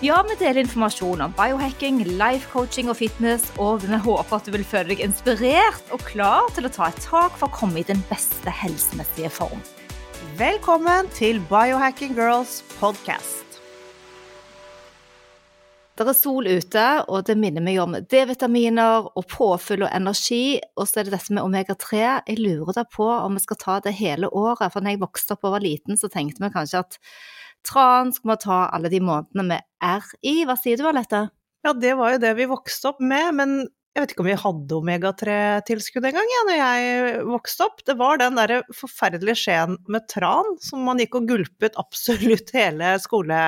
Ja, vi deler informasjon om biohacking, life coaching og fitness, og vi håper at du vil føle deg inspirert og klar til å ta et tak for å komme i den beste helsemessige form. Velkommen til Biohacking Girls podcast. Det er sol ute, og det minner meg om D-vitaminer og påfyll og energi. Og så er det dette med omega-3. Jeg lurer da på om vi skal ta det hele året. For når jeg vokste opp og var liten, så tenkte vi kanskje at tran skal vi ta alle de månedene med R i. Hva sier du, Alette? Ja, det var jo det vi vokste opp med, men jeg vet ikke om vi hadde omega-3-tilskudd engang, ja, når jeg vokste opp. Det var den derre forferdelige skjeen med tran som man gikk og gulpet absolutt hele skole,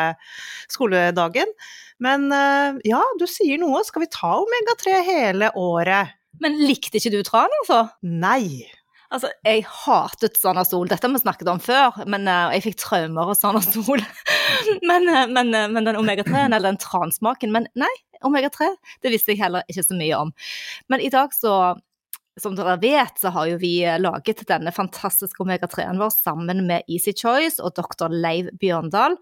skoledagen. Men eh, ja, du sier noe. Skal vi ta omega-3 hele året? Men likte ikke du tran, altså? Nei. Altså, jeg hatet Sanasol. Dette har vi snakket om før, men uh, jeg fikk traumer av Sanasol. men, uh, men, uh, men, den omega-3-en, eller den transmaken Men nei, omega-3, det visste jeg heller ikke så mye om. Men i dag så som dere vet, så har jo vi laget denne fantastiske omega-3-en vår sammen med Easy Choice og dr. Leiv Bjørndal.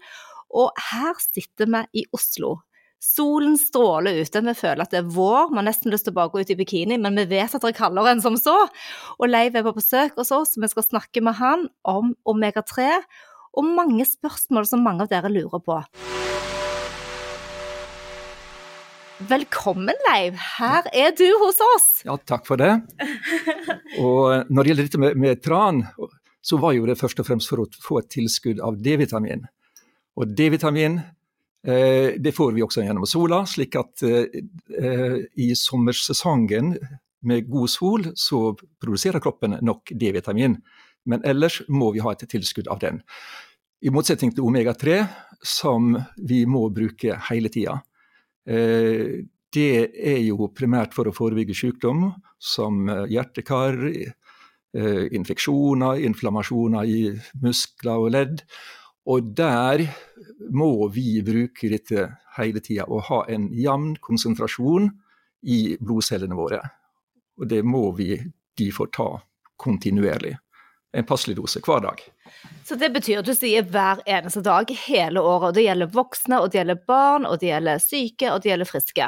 Og her sitter vi i Oslo, Solen stråler ute, vi føler at det er vår, vi har nesten lyst til å bare gå ut i bikini, men vi vet at det er kaldere enn som så. Og Leiv er på besøk hos oss, vi skal snakke med han om omega-3 og mange spørsmål som mange av dere lurer på. Velkommen, Leiv. Her er du hos oss. Ja, takk for det. Og når det gjelder dette med, med tran, så var jo det først og fremst for å få et tilskudd av D-vitamin. Og D-vitamin det får vi også gjennom sola, slik at eh, i sommersesongen med god sol så produserer kroppen nok D-vitamin. Men ellers må vi ha et tilskudd av den. I motsetning til omega-3, som vi må bruke hele tida. Eh, det er jo primært for å forebygge sykdom som hjertekar, infeksjoner, inflammasjoner i muskler og ledd. Og der må vi bruke dette hele tida og ha en jevn konsentrasjon i blodcellene våre. Og det må vi de får ta kontinuerlig. En passelig dose hver dag. Så det betyr at du sier hver eneste dag hele året. og Det gjelder voksne, og det gjelder barn, og det gjelder syke, og det gjelder friske.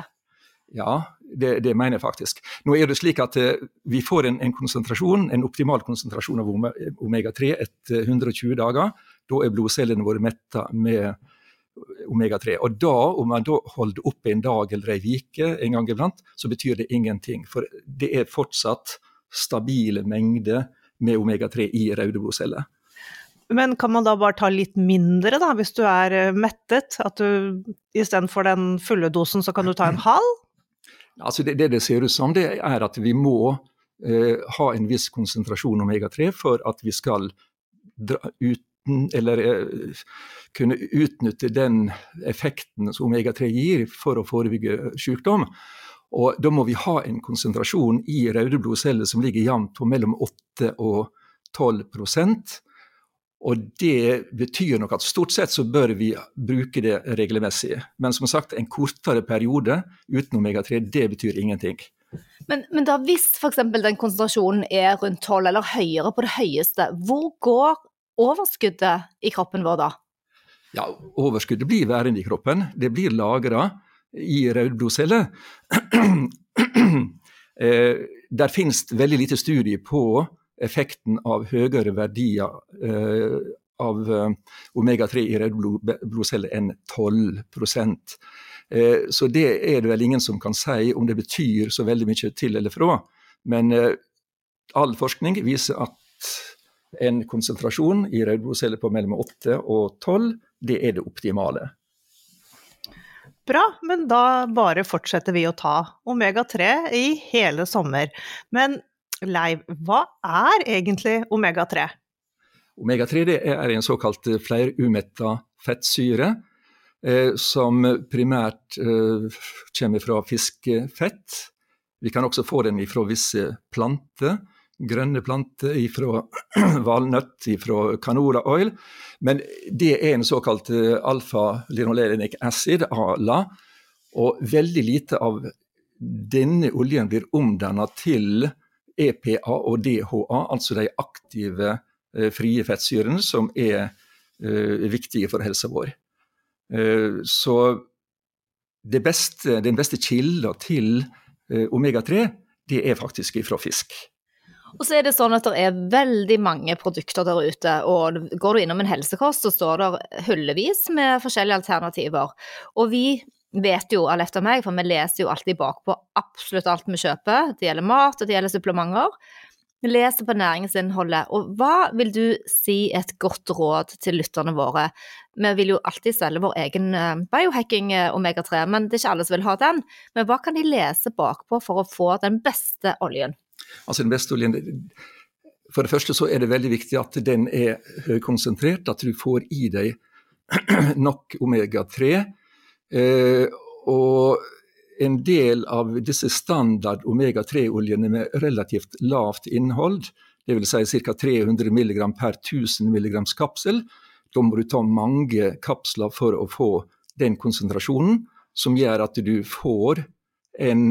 Ja, det, det, mener jeg faktisk. Nå er det slik at uh, Vi får en, en, konsentrasjon, en optimal konsentrasjon av omega-3 etter 120 dager. Da er blodcellene våre metta med omega-3. Og da, Om man da holder oppe en dag eller ei uke en gang iblant, så betyr det ingenting. For det er fortsatt stabile mengder med omega-3 i røde blodceller. Men kan man da bare ta litt mindre, da, hvis du er eh, mettet? At du istedenfor den fulle dosen, så kan du ta en halv? Altså det, det, det ser ut som, det er at vi må eh, ha en viss konsentrasjon omega-3 for at vi skal dra ut eller eh, kunne utnytte den effekten som omega-3 gir for å forebygge sykdom. Og Da må vi ha en konsentrasjon i røde blodceller som ligger jevnt på mellom 8 og 12 og Det betyr nok at stort sett så bør vi bruke det regelmessig. Men som sagt, en kortere periode uten omega-3, det betyr ingenting. Men, men da hvis f.eks. den konsentrasjonen er rundt 12 eller høyere på det høyeste, hvor går overskuddet i kroppen vår da? Ja, Overskuddet blir værende i kroppen. Det blir lagra i røde blodceller. eh, der finnes veldig lite studie på effekten av høyere verdier eh, av eh, omega-3 i røde blodceller enn 12 eh, Så det er det vel ingen som kan si om det betyr så veldig mye til eller fra. Men eh, all forskning viser at en konsentrasjon i rødblodceller på mellom 8 og 12, det er det optimale. Bra, men da bare fortsetter vi å ta omega-3 i hele sommer. Men Leiv, hva er egentlig omega-3? Omega-3 er en såkalt flerumetta fettsyre, eh, som primært eh, kommer fra fiskefett. Vi kan også få den fra visse planter. Grønne planter fra valnøtt, fra canola oil. Men det er en såkalt eh, alfa-linolenic acid, ALA. Og veldig lite av denne oljen blir omdanna til EPA og DHA, altså de aktive eh, frie fettsyrene som er eh, viktige for helsa vår. Så beste, den beste kilda til omega-3, det er faktisk fra fisk. Og så er det sånn at det er veldig mange produkter der ute, og går du innom en helsekost, så står det hullevis med forskjellige alternativer. Og vi vet jo alle etter meg, for vi leser jo alltid bakpå absolutt alt vi kjøper. Det gjelder mat, og det gjelder supplementer. Vi leser på næringsinnholdet. Og hva vil du si et godt råd til lytterne våre? Vi vil jo alltid selge vår egen eh, biohacking eh, omega-3, men det er ikke alle som vil ha den. Men hva kan de lese bakpå for å få den beste oljen? Altså Investoroljen For det første så er det veldig viktig at den er høykonsentrert, at du får i deg nok omega-3. Eh, og en del av disse standard omega-3-oljene med relativt lavt innhold, dvs. Si ca. 300 mg per 1000 mg kapsel, da må du ta mange kapsler for å få den konsentrasjonen som gjør at du får en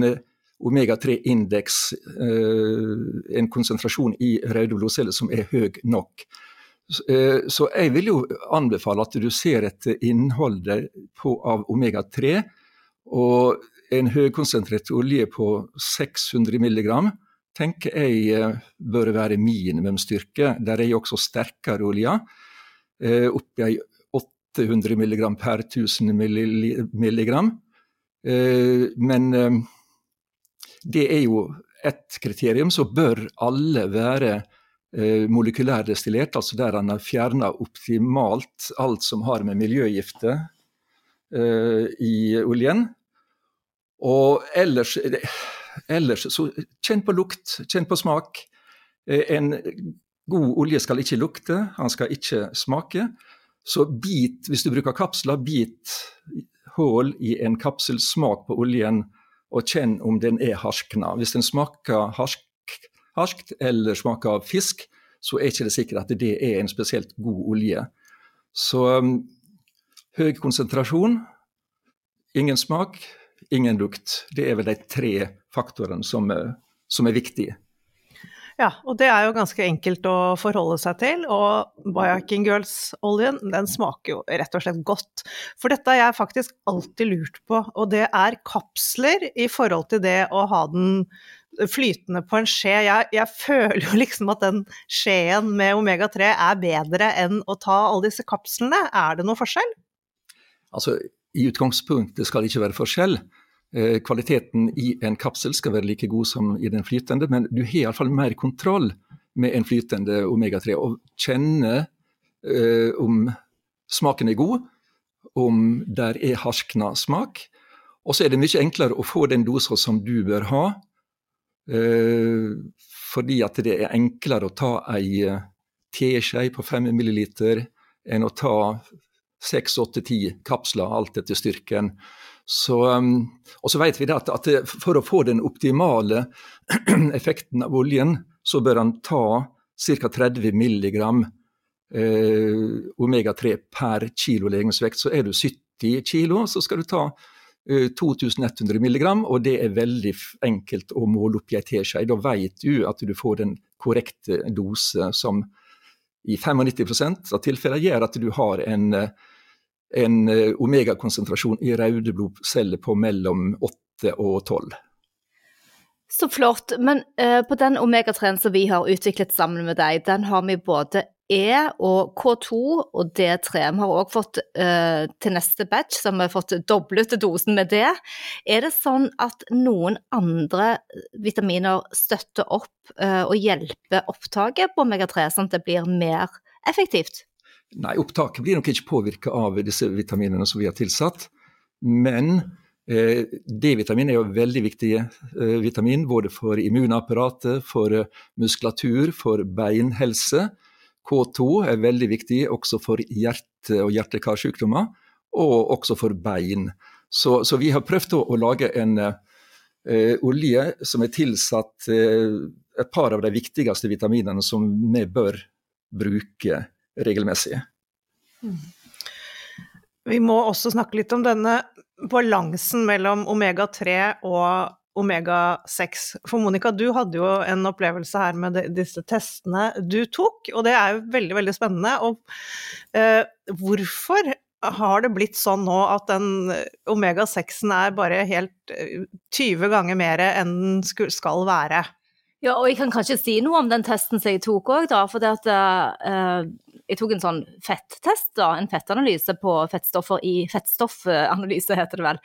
omega-3-indeks, eh, en konsentrasjon i røde blodceller som er høy nok. Eh, så jeg vil jo anbefale at du ser etter innholdet på, av omega-3. Og en høykonsentrert olje på 600 mg tenker jeg eh, bør være minimumsstyrke. Der er jo også sterkere oljer, oppi 800 mg per 1000 mg. Men det er jo ett kriterium. Så bør alle være eh, molekylærdestillert, altså der en har fjerna optimalt alt som har med miljøgifter eh, i oljen. Og ellers, ellers så kjenn på lukt, kjenn på smak. Eh, en god olje skal ikke lukte, han skal ikke smake. Så bit, hvis du bruker kapsler, bit hull i en kapsel, smak på oljen og kjenn om den er harskna. Hvis den smaker harsk, harskt eller smaker av fisk, så er ikke det sikkert at det er en spesielt god olje. Så um, høy konsentrasjon, ingen smak, ingen lukt. Det er vel de tre faktorene som, som er viktige. Ja, og det er jo ganske enkelt å forholde seg til. Og Biohacking Girls-oljen, den smaker jo rett og slett godt. For dette har jeg faktisk alltid lurt på, og det er kapsler i forhold til det å ha den flytende på en skje. Jeg, jeg føler jo liksom at den skjeen med omega-3 er bedre enn å ta alle disse kapslene. Er det noe forskjell? Altså, i utgangspunktet skal det ikke være forskjell. Eh, kvaliteten i en kapsel skal være like god som i den flytende, men du har iallfall mer kontroll med en flytende omega-3 og kjenner eh, om smaken er god, om der er harskna smak. Og så er det mye enklere å få den dosa som du bør ha, eh, fordi at det er enklere å ta ei eh, teskje på 5 ml enn å ta 6-8-10 kapsler, alt etter styrken. Så, um, og så vet vi at, at, for å få den optimale effekten av oljen, så bør han ta ca. 30 mg eh, omega-3 per kilo legemsvekt. Så er du 70 kg, så skal du ta eh, 2100 mg, og det er veldig enkelt å måle opp i ei teskje. Da vet du at du får den korrekte dose som i 95% av tilfellene gjør at du har en eh, en eh, omegakonsentrasjon i røde blodceller på mellom 8 og 12. Så flott. Men uh, på den omega-3-en som vi har utviklet sammen med deg, den har vi både E og K2 og D3. Vi har òg fått uh, til neste batch, så vi har fått doblet dosen med det. Er det sånn at noen andre vitaminer støtter opp uh, og hjelper opptaket på omega-3, sånn at det blir mer effektivt? Nei, opptaket blir nok ikke påvirka av disse vitaminene som vi har tilsatt. Men eh, D-vitamin er jo veldig viktig eh, vitamin både for immunapparatet, for eh, muskulatur, for beinhelse. K2 er veldig viktig også for hjerte- og hjerte-karsykdommer, og også for bein. Så, så, vi har prøvd å, å lage en, eh, olje som er tilsatt eh, et par av de viktigste vitaminene som vi bør bruke regelmessig. Mm. Vi må også snakke litt om denne balansen mellom omega-3 og omega-6. For Monica, du hadde jo en opplevelse her med disse testene du tok, og det er jo veldig, veldig spennende. Og eh, hvorfor har det blitt sånn nå at den omega-6-en er bare helt 20 eh, ganger mer enn den skal være? Ja, og jeg kan kanskje si noe om den testen som jeg tok òg, da. For det at uh, jeg tok en sånn fettest, da. En fettanalyse på fettstoffer i Fettstoffanalyse, heter det vel.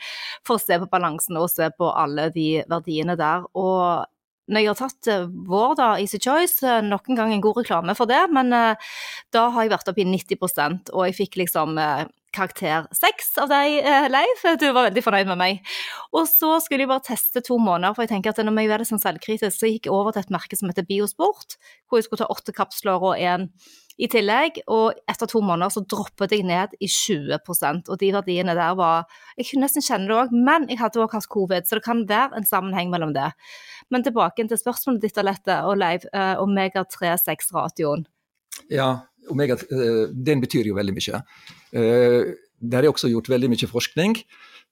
For å se på balansen og se på alle de verdiene der. Og når jeg har tatt uh, vår, da, Easy Choice, uh, nok en gang en god reklame for det, men da har jeg vært oppe i 90 og jeg fikk liksom karakter seks av deg, eh, Leif. Du var veldig fornøyd med meg. Og så skulle jeg bare teste to måneder, for jeg tenker at når jeg er sånn selvkritisk, så gikk jeg over til et merke som heter Biosport, hvor jeg skulle ta åtte kapsler og én i tillegg. Og etter to måneder så droppet jeg ned i 20% og de verdiene der var Jeg kunne nesten kjenne det òg, men jeg hadde òg hatt covid, så det kan være en sammenheng mellom det. Men tilbake til spørsmålet ditt, Alette og Leif, uh, omega-3-6-ratioen. Ja, omega, uh, den betyr jo veldig mye. Eh, der er også gjort veldig mye forskning.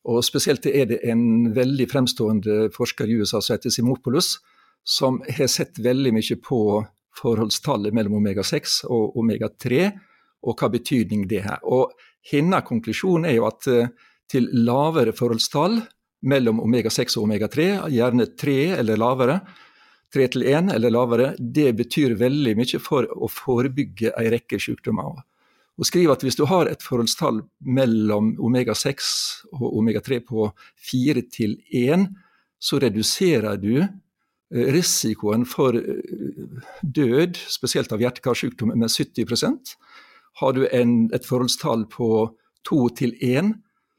og Spesielt er det en veldig fremstående forsker i USA som heter Simopoulos, som har sett veldig mye på forholdstallet mellom omega-6 og omega-3, og hva betydning det har. Og Hennes konklusjon er jo at eh, til lavere forholdstall mellom omega-6 og omega-3, gjerne 3 eller lavere, 3 til 1 eller lavere, det betyr veldig mye for å forebygge en rekke sykdommer og skriver at hvis du har et forholdstall mellom omega-6 og omega-3 på 4 til 1, så reduserer du risikoen for eh, død, spesielt av hjerte-karsykdom, med 70% Har du en, et forholdstall på 2 til 1,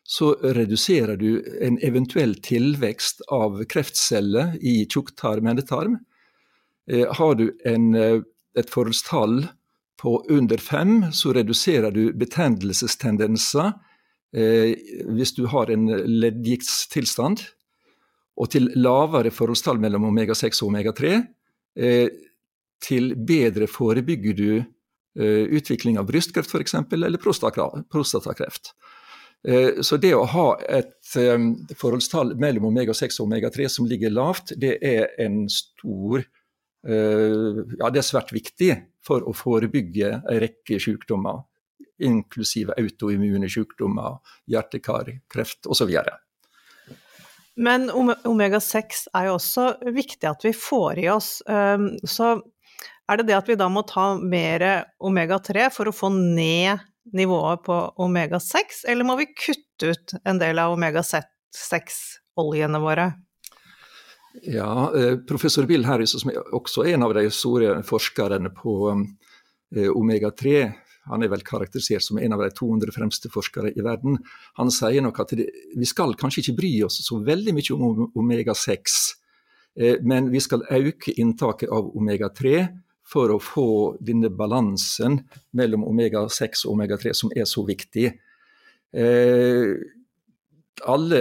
så reduserer du en eventuell tilvekst av kreftceller i tjukktarm endetarm. Eh, har du en, et forholdstall på under fem så reduserer du betennelsestendenser eh, hvis du har en leddgiktstilstand. Og til lavere forholdstall mellom omega-6 og omega-3. Eh, til bedre forebygger du eh, utvikling av brystkreft f.eks., eller prostatakreft. Eh, så det å ha et forholdstall mellom omega-6 og omega-3 som ligger lavt, det er en stor Ja, det er svært viktig for å forebygge en rekke sykdommer, inklusive autoimmune sykdommer, hjerte-kar, kreft osv. Men omega-6 er jo også viktig at vi får i oss. Ehm, så er det det at vi da må ta mer omega-3 for å få ned nivået på omega-6, eller må vi kutte ut en del av omega-6-oljene våre? Ja, eh, Professor Bill Harris, som er også en av de store forskerne på eh, omega-3, han er vel karakterisert som en av de 200 fremste forskere i verden. Han sier nok at det, vi skal kanskje ikke bry oss så veldig mye om omega-6, eh, men vi skal øke inntaket av omega-3 for å få denne balansen mellom omega-6 og omega-3 som er så viktig. alle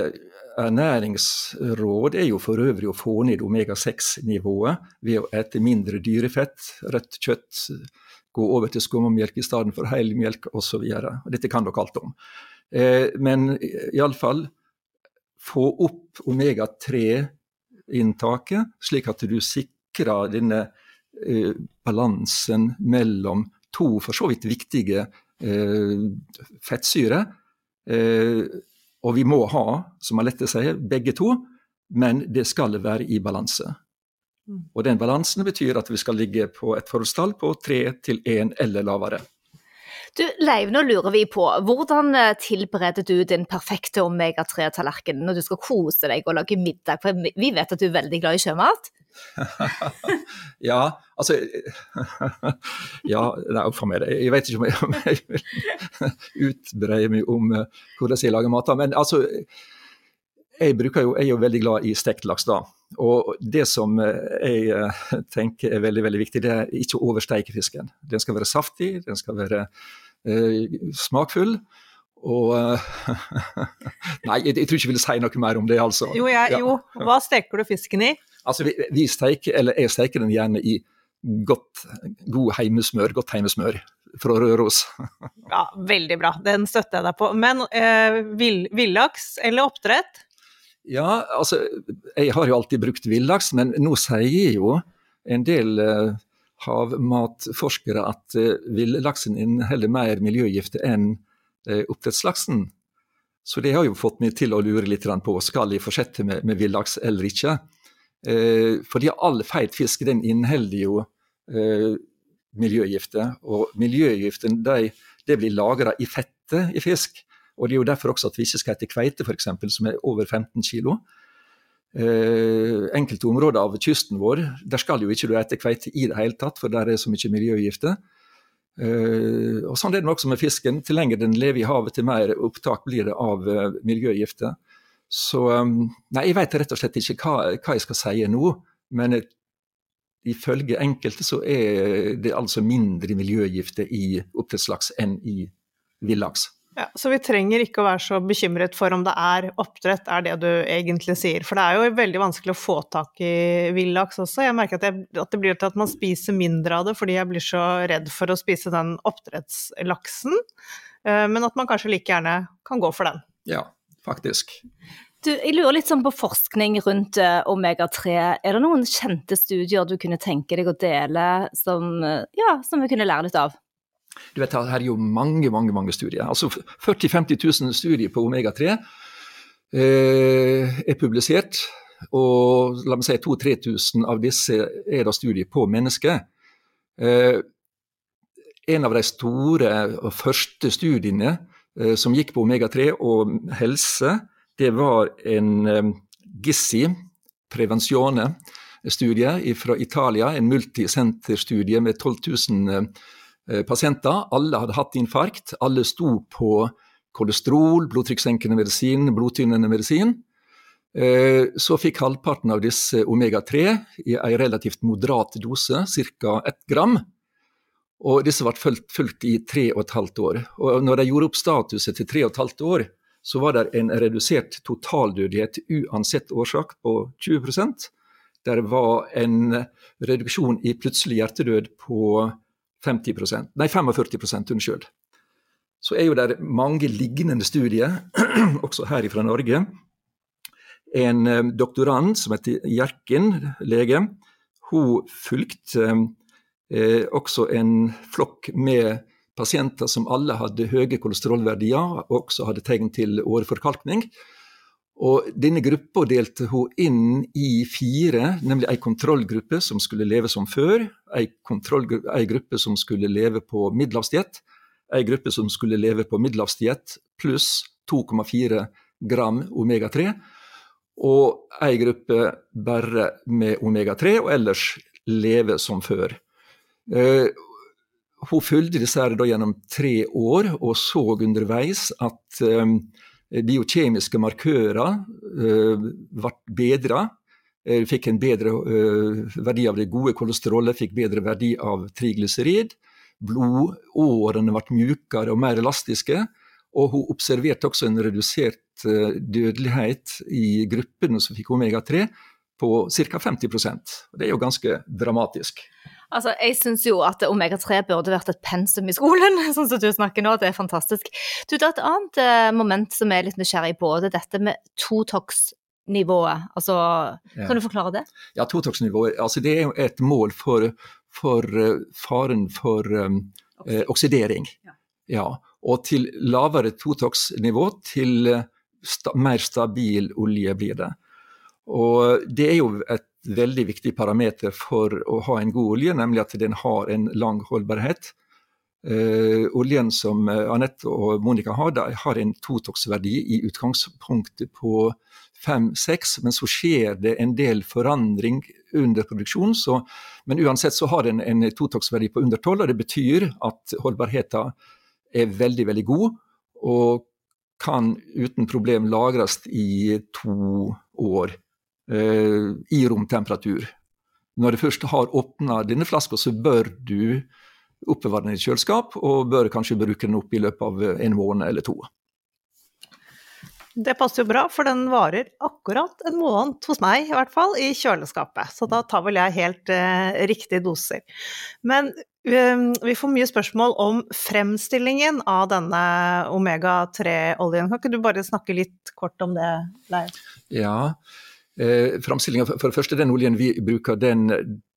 ernæringsråd er jo for øvrig å få ned omega-6-nivået ved å ete mindre dyrefett, rødt kjøtt, gå over til skummelk i stedet for helmelk osv. Dette kan dere alt om. Eh, men iallfall få opp omega-3-inntaket, slik at du sikrer denne eh, balansen mellom to for så vidt viktige eh, fettsyrer. Eh, og vi må ha, som Alette sier, begge to, men det skal være i balanse. Mm. Og den balansen betyr at vi skal ligge på et forholdstall på tre til én eller lavere. Du, Leiv, nå lurer vi på, hvordan eh, tilbereder du din perfekte omega-3-tallerken når du skal kose deg og lage middag? For vi vet at du er veldig glad i sjømat? ja, altså Ja, nei, uff a meg. Jeg vet ikke om jeg, vil utbreie meg om uh, hvordan jeg lager mat. Men altså, jeg, jo, jeg er jo veldig glad i stekt laks, da. Og det som eh, jeg uh, tenker er veldig veldig viktig, det er ikke å oversteike fisken. Den skal være saftig, den skal være eh, smakfull. Og Nei, jeg, jeg, tror ikke jeg vil si noe mer om det, altså. Jo, jeg, jo. hva steker du fisken i? Altså, vi, vi steker, eller jeg steker den gjerne i godt, god heimesmør, godt heimesmør fra Røros. ja, veldig bra, den støtter jeg deg på. Men eh, villaks eller oppdrett? Ja, altså, jeg har jo alltid brukt villaks, men nå sier jo en del eh, havmatforskere at eh, villaksen inneholder mer miljøgifter enn eh, oppdrettslaksen. Så det har jo fått meg til å lure litt på skal jeg fortsette med, med villaks eller ikke. Eh, fordi all feit fisk den inneholder jo eh, miljøgifter, og miljøgiften de, blir lagra i fettet i fisk. Og Det er jo derfor også at vi ikke skal hete kveite, f.eks., som er over 15 kg. Eh, enkelte områder av kysten vår der skal jo ikke du spise kveite i det hele tatt, for der er så mye miljøgifter. Eh, og Sånn er det også med fisken. Til lenger den lever i havet, til mer opptak blir det av eh, miljøgifter. Så um, nei, jeg vet rett og slett ikke hva, hva jeg skal si nå. Men ifølge enkelte så er det altså mindre miljøgifter i oppdrettslaks enn i villaks. Ja, Så vi trenger ikke å være så bekymret for om det er oppdrett, er det du egentlig sier. For det er jo veldig vanskelig å få tak i villaks også. Jeg merker at, jeg, at det blir til at man spiser mindre av det fordi jeg blir så redd for å spise den oppdrettslaksen. Eh, men at man kanskje like gjerne kan gå for den. Ja, faktisk. Du, jeg lurer litt sånn på forskning rundt uh, omega-3. Er det noen kjente studier du kunne tenke deg å dele som, uh, ja, som vi kunne lære litt av? Du vet, Her er jo mange mange, mange studier. Altså 40 000-50 000 studier på omega-3 eh, er publisert. Og la meg si 2000-3000 av disse er da studier på mennesker. Eh, en av de store og første studiene eh, som gikk på omega-3 og helse, det var en eh, Gissi Prevenzione-studie fra Italia, en multisenterstudie med 12 000 uh, pasienter. Alle hadde hatt infarkt, alle sto på kolesterol, blodtrykkssenkende medisin, blodtynnende medisin. Uh, så fikk halvparten av disse omega-3 i en relativt moderat dose, ca. 1 gram. Og disse ble fulgt, fulgt i tre og et halvt år. Og når de gjorde opp statuset til tre og et halvt år, så var det en redusert totaldødelighet uansett årsak på 20% Det var en reduksjon i plutselig hjertedød på 50 nei 45% unnskyld. Så er jo det mange lignende studier, også her fra Norge. En eh, doktorand som heter Hjerken, lege, hun fulgte eh, også en flokk med pasienter som alle hadde høye kolesterolverdier og også hadde tegn til åreforkalkning. Og denne gruppa delte hun inn i fire, nemlig ei kontrollgruppe som skulle leve som før, ei, ei gruppe som skulle leve på middelhavsdiett, ei gruppe som skulle leve på middelhavsdiett pluss 2,4 gram omega-3, og ei gruppe bare med omega-3, og ellers leve som før. Uh, hun fulgte disse her gjennom tre år og så underveis at um, biokjemiske markører ble bedra. Uh, fikk en bedre verdi av det gode kolesterolet, fikk bedre verdi av triglycerid. Blodårene ble mjukere og mer elastiske. Og hun observerte også en redusert dødelighet i gruppene som fikk omega-3 på ca. 50% Det er jo ganske dramatisk. Altså, Jeg syns jo at omega-3 burde vært et pensum i skolen, sånn som du snakker nå. Det er fantastisk. Du, Det er et annet eh, moment som jeg er litt nysgjerrig på. Det er dette med Totox-nivået. Altså, ja. Kan du forklare det? Ja, Totox-nivået altså, det er jo et mål for, for uh, faren for um, eh, oksidering. Ja. ja. Og til lavere Totox-nivå, til uh, sta mer stabil olje blir det. Og det er jo et veldig viktig parameter for å ha en god olje, nemlig at den har en lang holdbarhet. Uh, oljen som eh, Anette og Monica har, har en totox-verdi i utgangspunktet på 5-6, men så skjer det en del forandring under produksjon. Så, men uansett så har den en totox-verdi på under 12, og det betyr at holdbarheten er veldig, veldig god. Og kan uten problem lagres i to år. Eh, i romtemperatur. Når du først har åpna denne flaska, så bør du oppbevare den i kjøleskap, og bør kanskje bruke den opp i løpet av en måned eller to. Det passer jo bra, for den varer akkurat en måned hos meg, i hvert fall, i kjøleskapet. Så da tar vel jeg helt eh, riktige doser. Men eh, vi får mye spørsmål om fremstillingen av denne omega-3-oljen. Kan ikke du bare snakke litt kort om det, Leif? Ja, eh, For det første, den oljen vi bruker, den,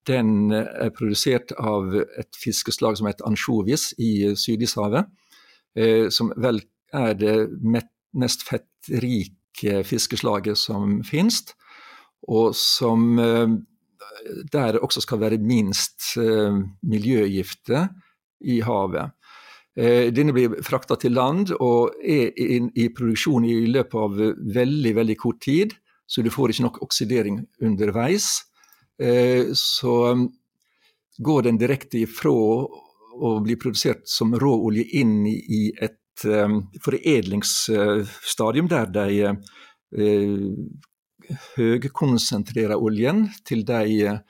den er produsert av et fiskeslag som heter ansjovis i Sydishavet. Eh, som vel er det mest fettrike fiskeslaget som finnes, og som eh, der også skal være minst eh, miljøgifter i havet. Denne blir frakta til land og er i produksjon i løpet av veldig veldig kort tid, så du får ikke nok oksidering underveis. Så går den direkte ifra å bli produsert som råolje inn i et um, foredlingsstadium der de høykonsentrerer høgkonsentrerer oljen til de uh,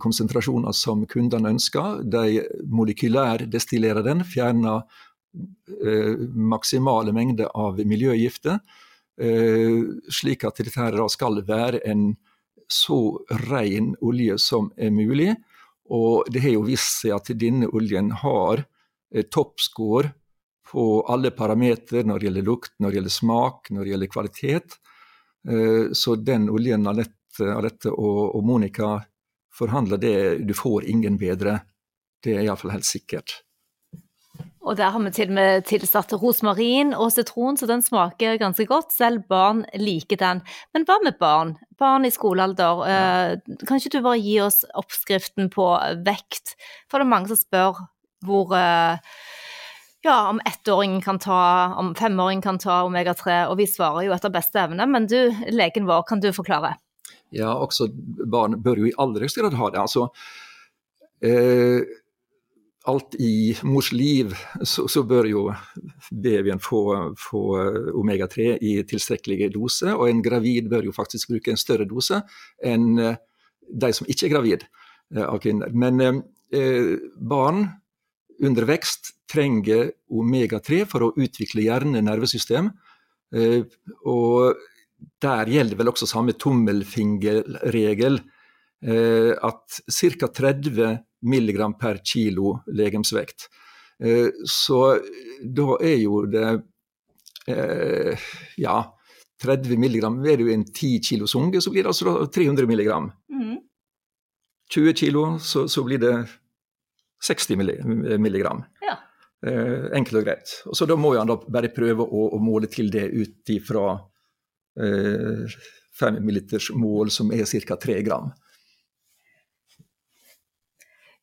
konsentrasjoner som kundene ønsker. De molekylærdestillerer den, fjerner maksimale mengder av miljøgifter, slik at dette skal være en så ren olje som er mulig. Og det har jo vist seg at denne oljen har eh, toppscore på alle parametere når det gjelder lukt, når det gjelder smak, når det gjelder kvalitet. Eh, så den oljen Alette, og Monica forhandler, det du får ingen bedre. Det er iallfall helt sikkert. Og der har vi til og med tilsatt rosmarin og sitron, så den smaker ganske godt. Selv barn liker den. Men hva med barn? Barn i skolealder. Eh, kan ikke du bare gi oss oppskriften på vekt? For det er mange som spør hvor eh, ja, om ettåringen kan ta, om femåringen kan ta omega-3, og vi svarer jo etter beste evne. Men du, legen vår, kan du forklare? Ja, også barn bør jo i aller høyeste grad ha det. Altså, eh, alt i mors liv, så, så bør jo babyen få, få omega-3 i tilstrekkelig dose. Og en gravid bør jo faktisk bruke en større dose enn eh, de som ikke er gravid eh, av kvinner. Men eh, barn under vekst trenger omega-3 for å utvikle hjerne-nervesystem. Eh, og der gjelder vel også samme tommelfingerregel. Eh, at ca. 30 milligram per kilo legemsvekt. Eh, så da er jo det eh, ja, 30 milligram Er det jo en 10 kilos unge, så blir det altså 300 milligram. Mm. 20 kilo, så, så, blir det 60 milligram. Ja. Enkelt og greit. Og så Da må han da bare prøve å, å måle til det ut ifra eh, 5 milliliters mål, som er ca. 3 gram.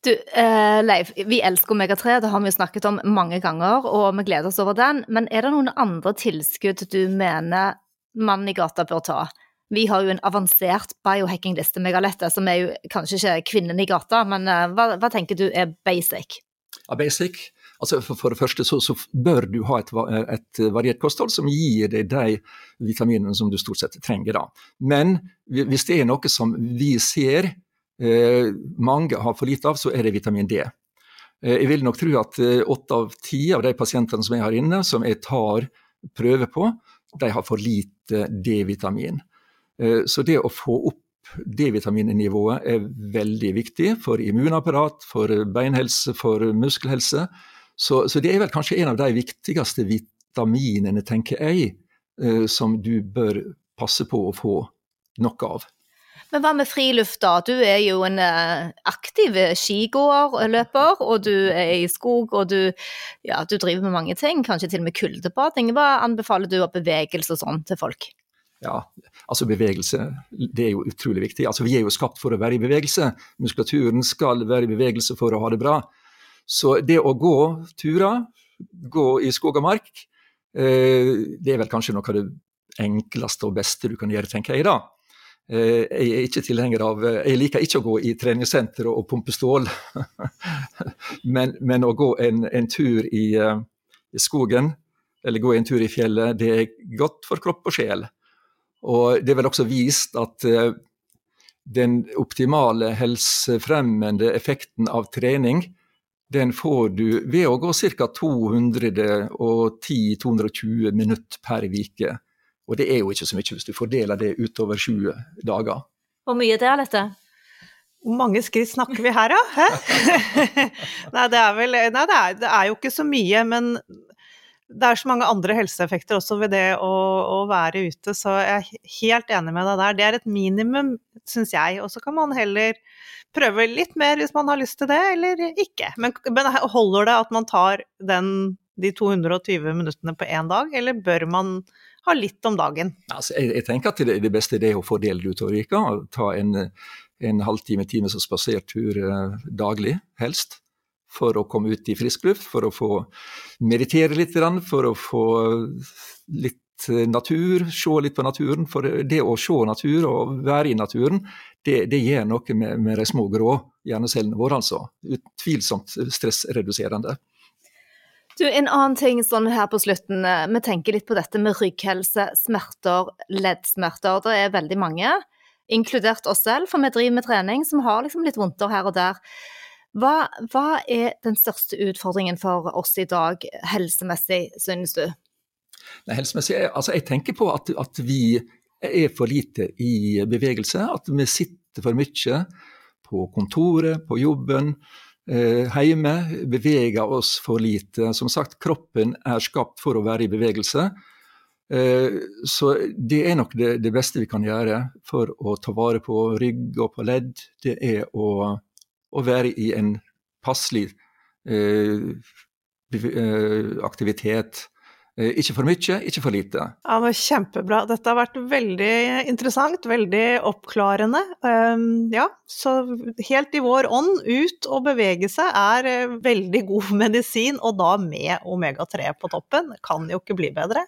Du, eh, Leif, vi elsker omega-3, det har vi jo snakket om mange ganger, og vi gleder oss over den. Men er det noen andre tilskudd du mener mannen i gata bør ta? Vi har jo en avansert biohacking-liste med Galette, som er jo kanskje ikke kvinnen i gata, men eh, hva, hva, tenker du er basic? Ja, basic? Altså for, for det første så, så, bør du ha et, et, variert kosthold som gir deg de vitaminene som du stort sett trenger. da. Men hvis det er noe som vi ser Eh, mange har for lite av, så er det vitamin D. Eh, jeg vil nok tro at eh, åtte av ti av de pasientene som jeg har inne, som jeg tar prøve på, de har for lite D-vitamin. Så det å få opp D-vitaminnivået er veldig viktig for immunapparat, for beinhelse, for muskelhelse. Så, så, det er vel kanskje en av de viktigste vitaminene, tenker jeg, som du bør passe på å få nok av. Men hva med friluft, da? Du er jo en eh, aktiv skigåerløper, og du er i skog, og du, ja, du driver med mange ting, kanskje til og med kuldebading. Hva anbefaler du av bevegelse og sånn til folk? Ja, altså bevegelse, det er jo utrolig viktig. Altså Vi er jo skapt for å være i bevegelse. Muskulaturen skal være i bevegelse for å ha det bra. Så det å gå turer, gå i skog og mark, eh, det er vel kanskje noe av det enkleste og beste du kan gjøre, tenker jeg da. Eh, jeg er ikke tilhenger av eh, Jeg liker ikke å gå i treningssenter og, pumpe stål, men, men, å gå en, en tur i, i, skogen eller gå en tur i fjellet, det er godt for kropp og sjel. Og det er vel også vist at den optimale helsefremmende effekten av trening, den får du ved å gå ca. 210-220 minutter per uke. Og det er jo ikke så mye hvis du fordeler det utover sju dager. Hvor mye det er dette? Hvor mange skritt snakker vi her, da? nei, det er vel Nei, det er, det er, jo ikke så mye, men det er så mange andre helseeffekter også ved det å, å være ute, så jeg er helt enig med deg der. Det er et minimum, syns jeg. Og så kan man heller prøve litt mer hvis man har lyst til det, eller ikke. Men, men holder det at man tar den, de 220 minuttene på én dag, eller bør man ha litt om dagen? Altså, jeg, jeg, tenker at det, det beste er å få delt utover veka. Ta en, en halvtime, time som spasertur eh, daglig, helst. For å komme ut i frisk luft, for å få meditere litt, for å få litt eh, natur, se litt på naturen. For det å se natur og være i naturen, det, det gjør noe med, med, de små grå hjernecellene våre, altså. Utvilsomt stressreduserende. Du, En annen ting sånn her på slutten. Eh, vi tenker litt på dette med rygghelse, smerter, leddsmerter. Det er veldig mange, inkludert oss selv, for vi driver med trening, som har liksom litt vondter her og der. Hva, hva, er den største utfordringen for oss i dag helsemessig, synes du? Nei, helsemessig, altså Jeg tenker på at, at, vi er for lite i bevegelse. At vi sitter for mye på kontoret, på jobben hjemme beveger oss for lite. Som sagt, kroppen er skapt for å være i bevegelse. Eh, så det er nok det, beste vi kan gjøre for å ta vare på rygg og på ledd. Det er å, å være i en passelig eh, eh aktivitet Eh, ikke for mye, ikke for lite. Ja, men Kjempebra. Dette har vært veldig interessant, veldig oppklarende. Um, ja, så helt i vår ånd, ut og bevege seg er eh, veldig god medisin, og da med omega-3 på toppen. Kan jo ikke bli bedre.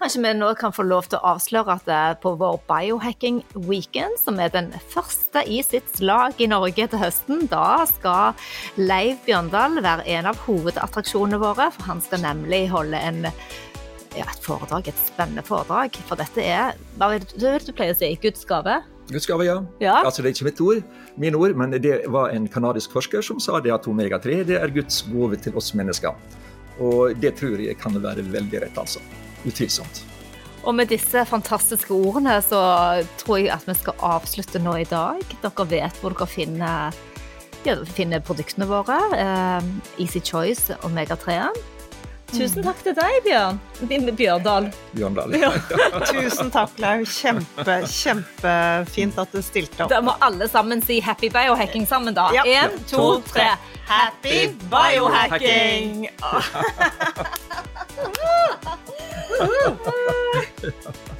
Kanskje vi nå kan få lov til å avsløre at eh, på vår biohacking weekend, som er den første i sitt slag i Norge til høsten, da skal Leiv Bjørndal være en av hovedattraksjonene våre. For han skal nemlig holde en, ja, et foredrag, et spennende foredrag. For dette er hva er det du pleier å si, Guds gave? Guds gave, ja. ja. Altså, det er ikke mitt ord, mine ord, men det var en kanadisk forsker som sa det at omega-3 det er Guds gave til oss mennesker. Og det tror jeg kan være veldig rett, altså. Utvilsomt. Og med disse fantastiske ordene så tror jeg at vi skal avslutte nå i dag. Dere vet hvor dere finner, ja, finner produktene våre. Eh, Easy Choice Omega-3. Tusen takk til deg, Bjørn. Bjørndal. Bjørndal. Ja. Tusen takk, Lau. Kjempe, kjempefint at du stilte opp. Da må alle sammen si happy biohacking sammen, da. Én, ja. to, tre. Happy biohacking!